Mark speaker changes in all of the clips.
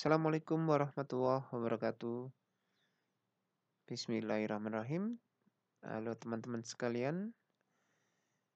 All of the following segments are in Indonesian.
Speaker 1: Assalamualaikum warahmatullahi wabarakatuh. Bismillahirrahmanirrahim. Halo teman-teman sekalian.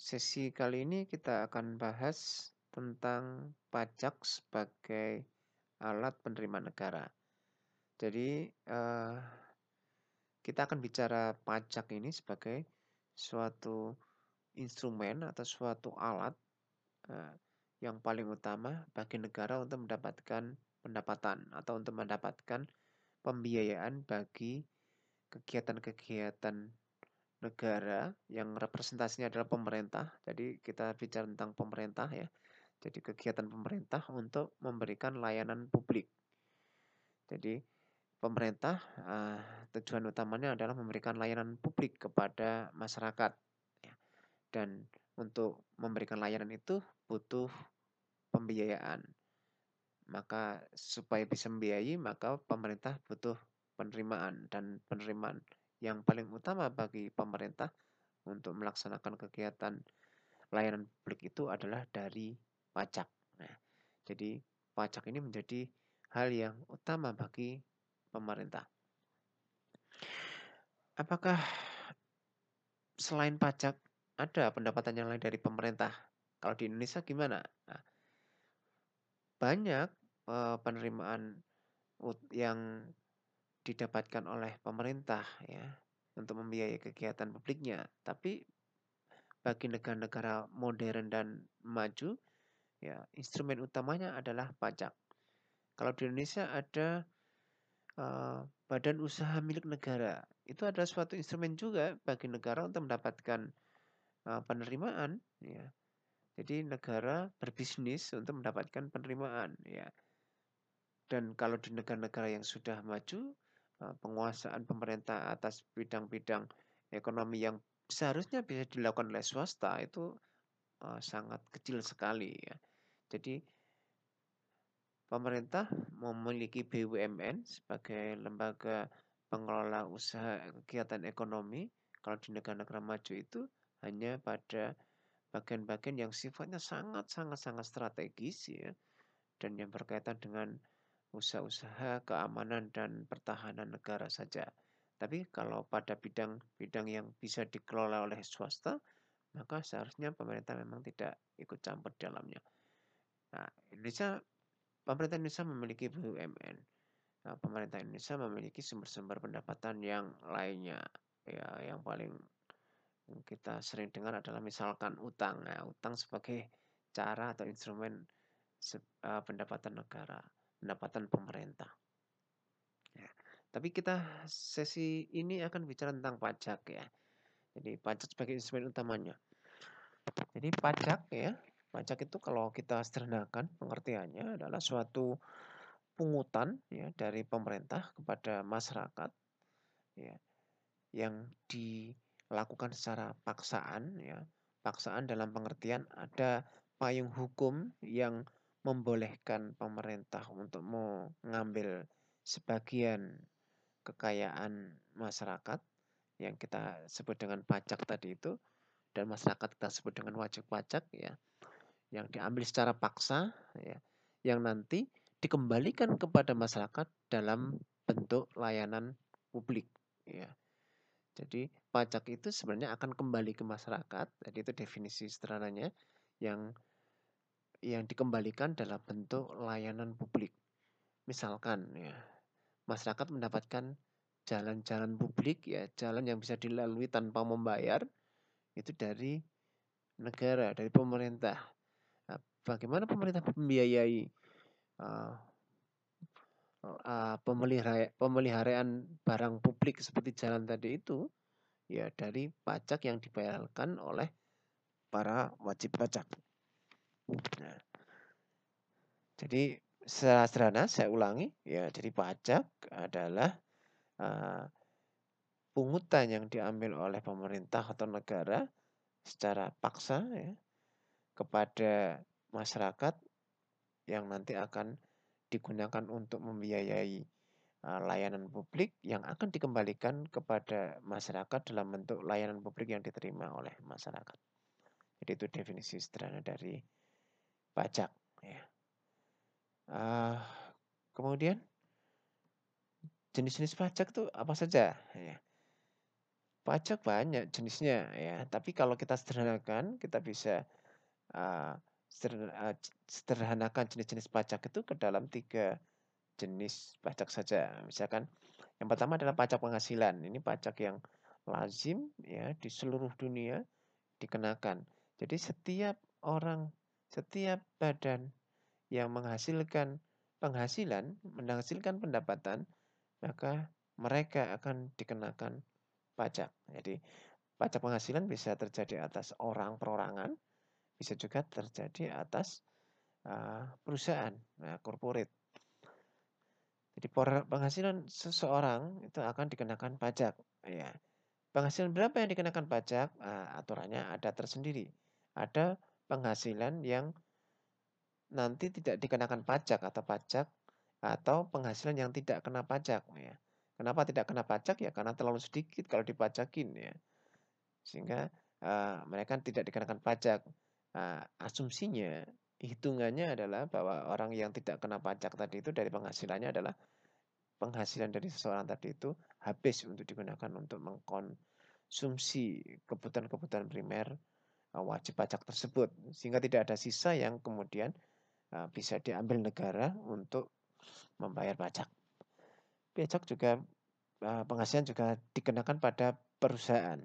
Speaker 1: Sesi kali ini kita akan bahas tentang pajak sebagai alat penerimaan negara. Jadi uh, kita akan bicara pajak ini sebagai suatu instrumen atau suatu alat uh, yang paling utama bagi negara untuk mendapatkan pendapatan atau untuk mendapatkan pembiayaan bagi kegiatan-kegiatan negara yang representasinya adalah pemerintah. Jadi kita bicara tentang pemerintah ya. Jadi kegiatan pemerintah untuk memberikan layanan publik. Jadi pemerintah uh, tujuan utamanya adalah memberikan layanan publik kepada masyarakat. Ya. Dan untuk memberikan layanan itu butuh pembiayaan. Maka supaya bisa membiayai maka pemerintah butuh penerimaan dan penerimaan yang paling utama bagi pemerintah untuk melaksanakan kegiatan layanan publik itu adalah dari pajak. Nah, jadi pajak ini menjadi hal yang utama bagi pemerintah. Apakah selain pajak ada pendapatan yang lain dari pemerintah? Kalau di Indonesia gimana? Nah, banyak uh, penerimaan yang didapatkan oleh pemerintah ya untuk membiayai kegiatan publiknya. Tapi bagi negara-negara modern dan maju ya instrumen utamanya adalah pajak. Kalau di Indonesia ada uh, badan usaha milik negara. Itu adalah suatu instrumen juga bagi negara untuk mendapatkan uh, penerimaan ya. Jadi negara berbisnis untuk mendapatkan penerimaan ya. Dan kalau di negara-negara yang sudah maju Eh, penguasaan pemerintah atas bidang-bidang ekonomi yang seharusnya bisa dilakukan oleh swasta itu uh, sangat kecil sekali ya. Jadi pemerintah memiliki BUMN sebagai lembaga pengelola usaha kegiatan ekonomi. Kalau di negara-negara maju itu hanya pada bagian-bagian yang sifatnya sangat-sangat-sangat strategis ya dan yang berkaitan dengan usaha-usaha keamanan dan pertahanan negara saja. Tapi kalau pada bidang-bidang yang bisa dikelola oleh swasta, maka seharusnya pemerintah memang tidak ikut campur di dalamnya. Nah, Indonesia, pemerintah Indonesia memiliki BUMN. Nah, pemerintah Indonesia memiliki sumber-sumber pendapatan yang lainnya. Ya, yang paling kita sering dengar adalah misalkan utang. Nah, utang sebagai cara atau instrumen uh, pendapatan negara pendapatan pemerintah. Ya. Tapi kita sesi ini akan bicara tentang pajak ya. Jadi pajak sebagai instrumen utamanya. Jadi pajak ya, pajak itu kalau kita sederhanakan pengertiannya adalah suatu pungutan ya dari pemerintah kepada masyarakat ya yang dilakukan secara paksaan ya. Paksaan dalam pengertian ada payung hukum yang membolehkan pemerintah untuk mengambil sebagian kekayaan masyarakat yang kita sebut dengan pajak tadi itu dan masyarakat kita sebut dengan wajib pajak ya yang diambil secara paksa ya yang nanti dikembalikan kepada masyarakat dalam bentuk layanan publik ya jadi pajak itu sebenarnya akan kembali ke masyarakat jadi itu definisi sederhananya yang yang dikembalikan dalam bentuk layanan publik. Misalkan ya, masyarakat mendapatkan jalan-jalan publik ya, jalan yang bisa dilalui tanpa membayar itu dari negara, dari pemerintah. Nah, bagaimana pemerintah membiayai uh, uh, pemelihara, pemeliharaan barang publik seperti jalan tadi itu? Ya dari pajak yang dibayarkan oleh para wajib pajak. Nah, jadi secara sederhana saya ulangi ya, jadi pajak adalah uh, pungutan yang diambil oleh pemerintah atau negara secara paksa ya kepada masyarakat yang nanti akan digunakan untuk membiayai layanan publik yang akan dikembalikan kepada masyarakat dalam bentuk layanan publik yang diterima oleh masyarakat. Jadi itu definisi sederhana dari pajak. Ya. Uh, Kemudian jenis-jenis pajak itu apa saja? Ya. Pajak banyak jenisnya ya, tapi kalau kita sederhanakan, kita bisa uh, sederhanakan jenis-jenis pajak itu ke dalam tiga jenis pajak saja. Misalkan yang pertama adalah pajak penghasilan. Ini pajak yang lazim ya di seluruh dunia dikenakan. Jadi setiap orang, setiap badan yang menghasilkan penghasilan, menghasilkan pendapatan, maka mereka akan dikenakan pajak. Jadi pajak penghasilan bisa terjadi atas orang perorangan, bisa juga terjadi atas uh, perusahaan, nah, corporate. Jadi penghasilan seseorang itu akan dikenakan pajak. Ya. Penghasilan berapa yang dikenakan pajak? Nah, aturannya ada tersendiri. Ada penghasilan yang nanti tidak dikenakan pajak atau pajak atau penghasilan yang tidak kena pajak. Ya. Kenapa tidak kena pajak? Ya karena terlalu sedikit kalau dipajakin ya. Sehingga uh, mereka tidak dikenakan pajak. Uh, asumsinya, hitungannya adalah bahwa orang yang tidak kena pajak tadi itu dari penghasilannya adalah penghasilan dari seseorang tadi itu habis untuk digunakan untuk mengkonsumsi kebutuhan-kebutuhan primer uh, wajib pajak tersebut. Sehingga tidak ada sisa yang kemudian uh, bisa diambil negara untuk membayar pajak pajak juga eh, penghasilan juga dikenakan pada perusahaan.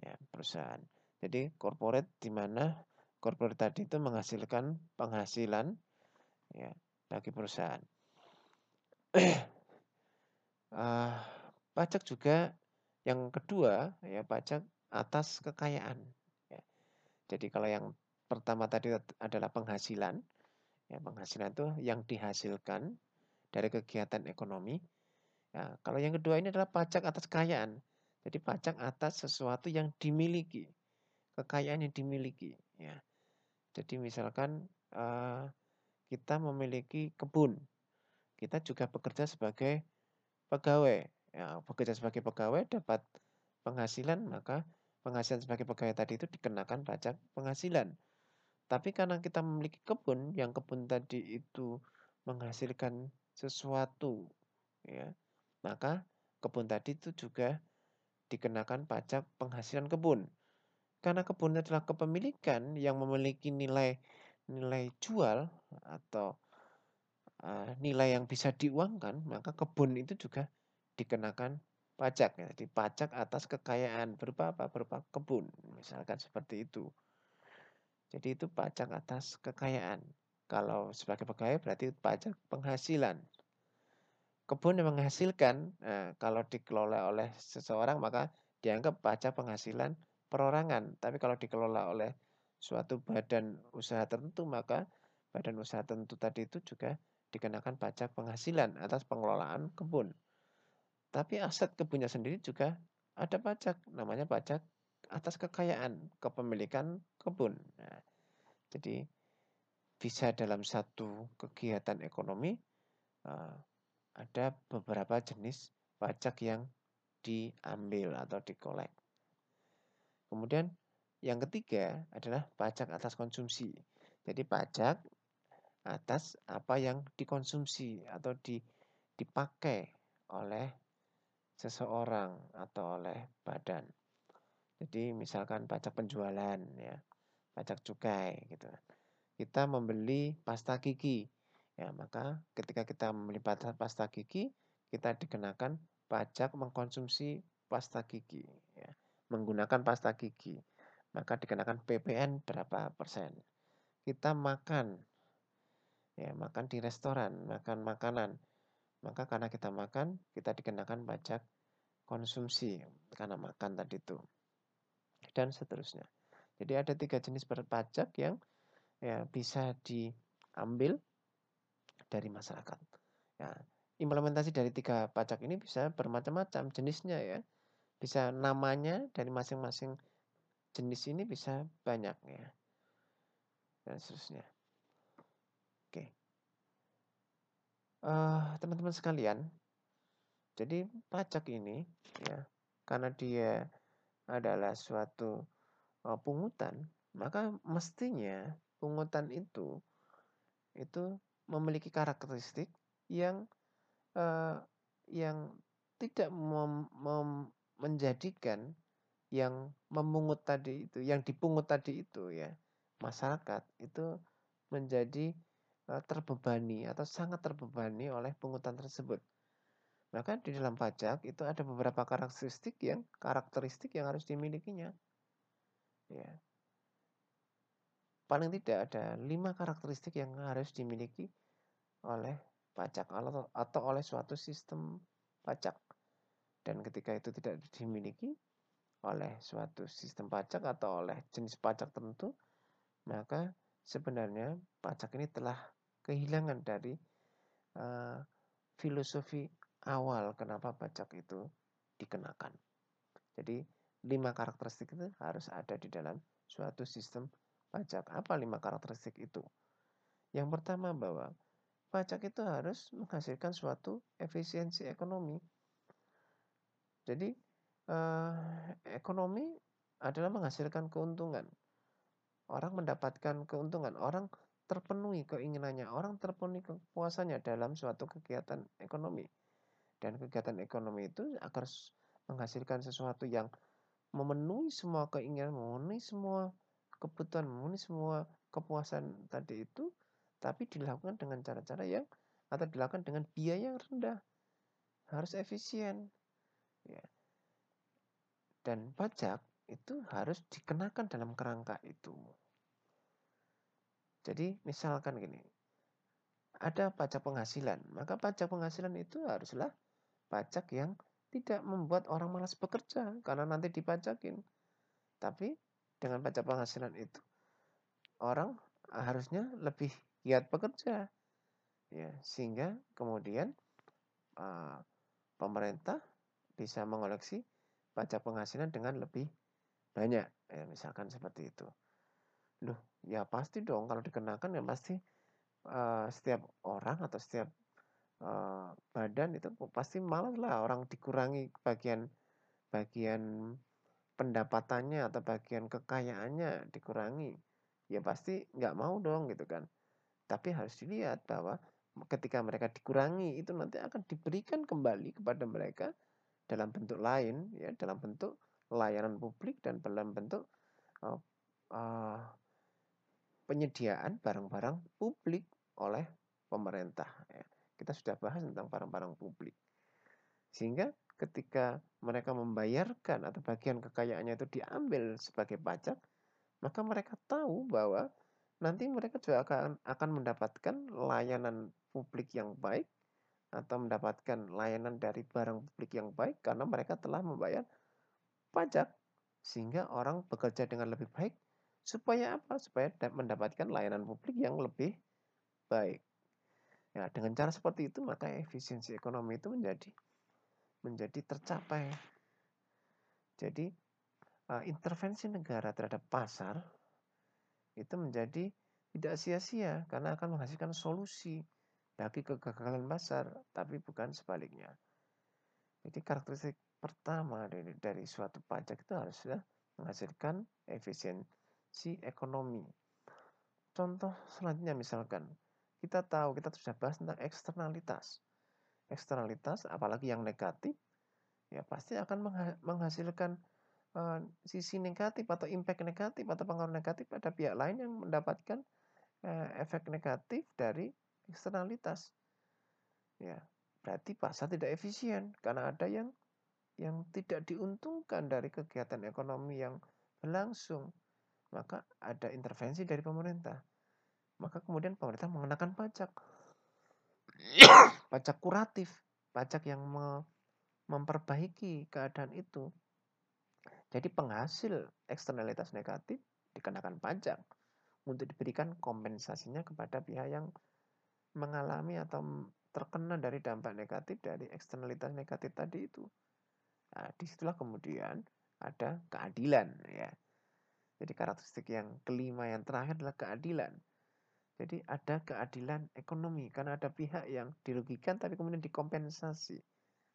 Speaker 1: Ya, perusahaan. Jadi corporate di mana corporate tadi itu menghasilkan penghasilan ya bagi perusahaan. uh, pajak juga yang kedua ya pajak atas kekayaan. Ya. Jadi kalau yang pertama tadi adalah penghasilan, ya penghasilan itu yang dihasilkan dari kegiatan ekonomi. Ya, kalau yang kedua ini adalah pajak atas kekayaan. Jadi pajak atas sesuatu yang dimiliki, kekayaan yang dimiliki. Ya. Jadi misalkan uh, kita memiliki kebun, kita juga bekerja sebagai pegawai. Ya, bekerja sebagai pegawai dapat penghasilan, maka penghasilan sebagai pegawai tadi itu dikenakan pajak penghasilan. Tapi karena kita memiliki kebun, yang kebun tadi itu menghasilkan sesuatu, ya, maka kebun tadi itu juga dikenakan pajak penghasilan kebun. Karena kebun adalah kepemilikan yang memiliki nilai nilai jual atau uh, nilai yang bisa diuangkan, maka kebun itu juga dikenakan pajak. Ya. Jadi pajak atas kekayaan berupa apa? Berupa kebun, misalkan seperti itu. Jadi itu pajak atas kekayaan. Kalau sebagai pegawai berarti pajak penghasilan kebun yang menghasilkan nah, kalau dikelola oleh seseorang maka dianggap pajak penghasilan perorangan. Tapi kalau dikelola oleh suatu badan usaha tertentu maka badan usaha tertentu tadi itu juga dikenakan pajak penghasilan atas pengelolaan kebun. Tapi aset kebunnya sendiri juga ada pajak namanya pajak atas kekayaan kepemilikan kebun. Nah, jadi bisa dalam satu kegiatan ekonomi uh, ada beberapa jenis pajak yang diambil atau dikolek. Kemudian yang ketiga adalah pajak atas konsumsi. Jadi pajak atas apa yang dikonsumsi atau di, dipakai oleh seseorang atau oleh badan. Jadi misalkan pajak penjualan ya, pajak cukai gitu. Kita membeli pasta gigi Ya, maka ketika kita membeli pasta gigi, kita dikenakan pajak mengkonsumsi pasta gigi. Ya. Menggunakan pasta gigi, maka dikenakan PPN berapa persen. Kita makan, ya makan di restoran, makan makanan, maka karena kita makan, kita dikenakan pajak konsumsi karena makan tadi itu, dan seterusnya. Jadi ada tiga jenis pajak yang ya bisa diambil dari masyarakat. Ya, implementasi dari tiga pajak ini bisa bermacam-macam jenisnya ya. Bisa namanya dari masing-masing jenis ini bisa banyak ya. Dan seterusnya. Oke. Uh, teman-teman sekalian, jadi pajak ini ya karena dia adalah suatu uh, pungutan, maka mestinya pungutan itu itu memiliki karakteristik yang uh, yang tidak mem, mem, menjadikan yang memungut tadi itu, yang dipungut tadi itu ya masyarakat itu menjadi uh, terbebani atau sangat terbebani oleh pungutan tersebut. Maka di dalam pajak itu ada beberapa karakteristik yang karakteristik yang harus dimilikinya. Ya. Paling tidak ada lima karakteristik yang harus dimiliki oleh pajak atau oleh suatu sistem pajak. Dan ketika itu tidak dimiliki oleh suatu sistem pajak atau oleh jenis pajak tertentu, maka sebenarnya pajak ini telah kehilangan dari uh, filosofi awal kenapa pajak itu dikenakan. Jadi lima karakteristik itu harus ada di dalam suatu sistem pajak. Apa lima karakteristik itu? Yang pertama bahwa pajak itu harus menghasilkan suatu efisiensi ekonomi. Jadi eh, ekonomi adalah menghasilkan keuntungan. Orang mendapatkan keuntungan, orang terpenuhi keinginannya, orang terpenuhi kepuasannya dalam suatu kegiatan ekonomi. Dan kegiatan ekonomi itu agar menghasilkan sesuatu yang memenuhi semua keinginan, memenuhi semua kebutuhan, memenuhi semua kepuasan tadi itu, tapi dilakukan dengan cara-cara yang atau dilakukan dengan biaya yang rendah. Harus efisien. Ya. Dan pajak itu harus dikenakan dalam kerangka itu. Jadi misalkan gini, ada pajak penghasilan, maka pajak penghasilan itu haruslah pajak yang tidak membuat orang malas bekerja karena nanti dipajakin. Tapi dengan pajak penghasilan itu orang harusnya lebih giat bekerja. Ya, sehingga kemudian uh, pemerintah bisa mengoleksi pajak penghasilan dengan lebih banyak. Ya, misalkan seperti itu. Loh, ya pasti dong kalau dikenakan ya pasti uh, setiap orang atau setiap uh, badan itu pasti malas lah orang dikurangi bagian bagian pendapatannya atau bagian kekayaannya dikurangi ya pasti nggak mau dong gitu kan tapi harus dilihat bahwa ketika mereka dikurangi itu nanti akan diberikan kembali kepada mereka dalam bentuk lain ya dalam bentuk layanan publik dan dalam bentuk uh, uh, penyediaan barang-barang publik oleh pemerintah ya. Kita sudah bahas tentang barang-barang publik. Sehingga ketika mereka membayarkan atau bagian kekayaannya itu diambil sebagai pajak, maka mereka tahu bahwa nanti mereka juga akan akan mendapatkan layanan publik yang baik atau mendapatkan layanan dari barang publik yang baik karena mereka telah membayar pajak sehingga orang bekerja dengan lebih baik supaya apa? Supaya mendapatkan layanan publik yang lebih baik. Ya, dengan cara seperti itu maka efisiensi ekonomi itu menjadi menjadi tercapai. Jadi uh, intervensi negara terhadap pasar itu menjadi tidak sia-sia karena akan menghasilkan solusi bagi kegagalan pasar, tapi bukan sebaliknya. Jadi karakteristik pertama dari, dari suatu pajak itu harusnya menghasilkan efisiensi ekonomi. Contoh selanjutnya misalkan kita tahu, kita sudah bahas tentang eksternalitas. Eksternalitas, apalagi yang negatif, ya pasti akan menghasilkan uh, sisi negatif atau impact negatif atau pengaruh negatif pada pihak lain yang mendapatkan uh, efek negatif dari eksternalitas. Ya, berarti pasar tidak efisien karena ada yang yang tidak diuntungkan dari kegiatan ekonomi yang berlangsung. Maka ada intervensi dari pemerintah maka kemudian pemerintah mengenakan pajak. Pajak kuratif, pajak yang me memperbaiki keadaan itu. Jadi penghasil eksternalitas negatif dikenakan pajak untuk diberikan kompensasinya kepada pihak yang mengalami atau terkena dari dampak negatif dari eksternalitas negatif tadi itu. Nah, di situlah kemudian ada keadilan ya. Jadi karakteristik yang kelima yang terakhir adalah keadilan. Jadi ada keadilan ekonomi karena ada pihak yang dirugikan tapi kemudian dikompensasi.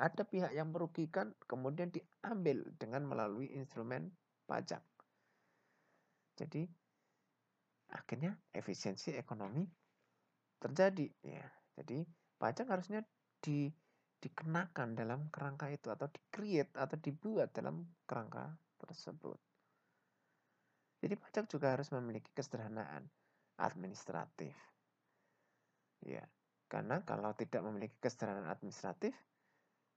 Speaker 1: Ada pihak yang merugikan kemudian diambil dengan melalui instrumen pajak. Jadi akhirnya efisiensi ekonomi terjadi ya. Jadi pajak harusnya di dikenakan dalam kerangka itu atau di-create atau dibuat dalam kerangka tersebut. Jadi pajak juga harus memiliki kesederhanaan administratif. Ya, karena kalau tidak memiliki kesederhanaan administratif,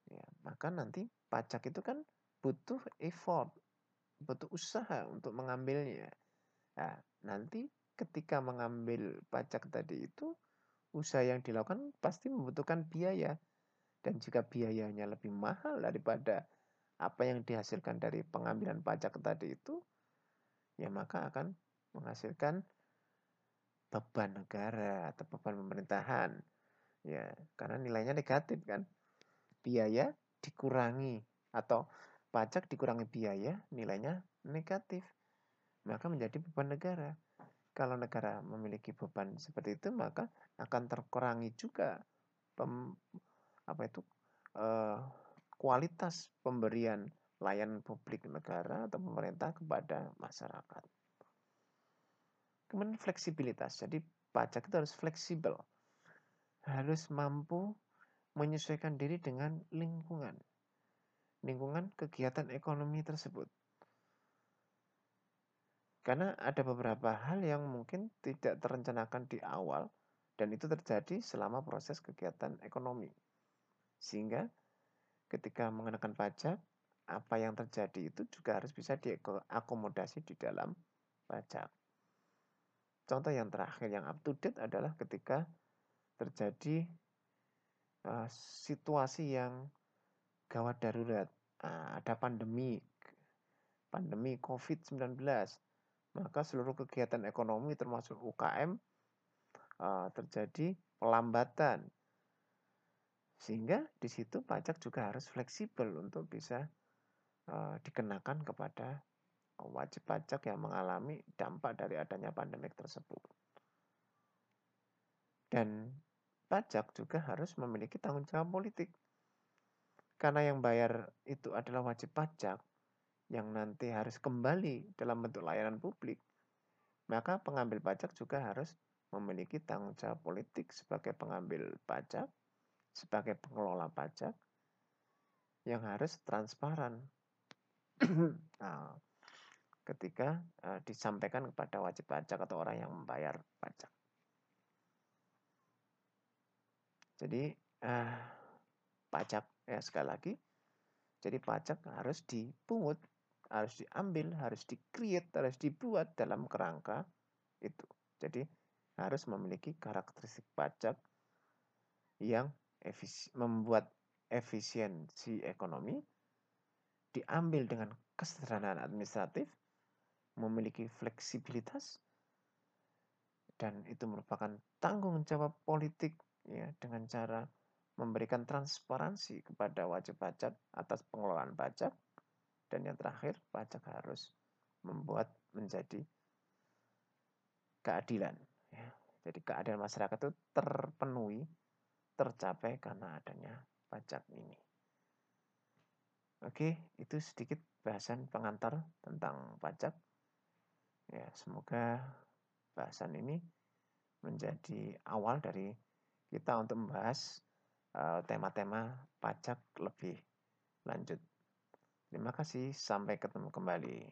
Speaker 1: ya, maka nanti pajak itu kan butuh effort, butuh usaha untuk mengambilnya. Nah, nanti ketika mengambil pajak tadi itu, usaha yang dilakukan pasti membutuhkan biaya. Dan jika biayanya lebih mahal daripada apa yang dihasilkan dari pengambilan pajak tadi itu, ya maka akan menghasilkan beban negara atau beban pemerintahan. Ya, karena nilainya negatif kan. Biaya dikurangi atau pajak dikurangi biaya, nilainya negatif. Maka menjadi beban negara. Kalau negara memiliki beban seperti itu, maka akan terkurangi juga pem, apa itu uh, kualitas pemberian layanan publik negara atau pemerintah kepada masyarakat. Kemudian fleksibilitas. Jadi pajak itu harus fleksibel. Harus mampu menyesuaikan diri dengan lingkungan. Lingkungan kegiatan ekonomi tersebut. Karena ada beberapa hal yang mungkin tidak terencanakan di awal dan itu terjadi selama proses kegiatan ekonomi. Sehingga ketika mengenakan pajak, apa yang terjadi itu juga harus bisa diakomodasi di dalam pajak. Contoh yang terakhir yang up to date adalah ketika terjadi uh, situasi yang gawat darurat, uh, ada pandemi, pandemi COVID-19, maka seluruh kegiatan ekonomi termasuk UKM uh, terjadi pelambatan sehingga di situ pajak juga harus fleksibel untuk bisa uh, dikenakan kepada wajib pajak yang mengalami dampak dari adanya pandemik tersebut. Dan pajak juga harus memiliki tanggung jawab politik. Karena yang bayar itu adalah wajib pajak yang nanti harus kembali dalam bentuk layanan publik, maka pengambil pajak juga harus memiliki tanggung jawab politik sebagai pengambil pajak sebagai pengelola pajak yang harus transparan nah, ketika uh, disampaikan kepada wajib pajak atau orang yang membayar pajak. Jadi uh, pajak ya sekali lagi, jadi pajak harus dipungut, harus diambil, harus di-create, harus dibuat dalam kerangka itu. Jadi harus memiliki karakteristik pajak yang efisi, membuat efisiensi ekonomi diambil dengan kesederhanaan administratif, memiliki fleksibilitas, dan itu merupakan tanggung jawab politik ya dengan cara memberikan transparansi kepada wajib pajak atas pengelolaan pajak dan yang terakhir pajak harus membuat menjadi keadilan ya. jadi keadilan masyarakat itu terpenuhi tercapai karena adanya pajak ini. Oke, itu sedikit bahasan pengantar tentang pajak. Ya, semoga bahasan ini menjadi awal dari kita untuk membahas eh, tema-tema uh, pajak lebih lanjut. Terima kasih, sampai ketemu kembali.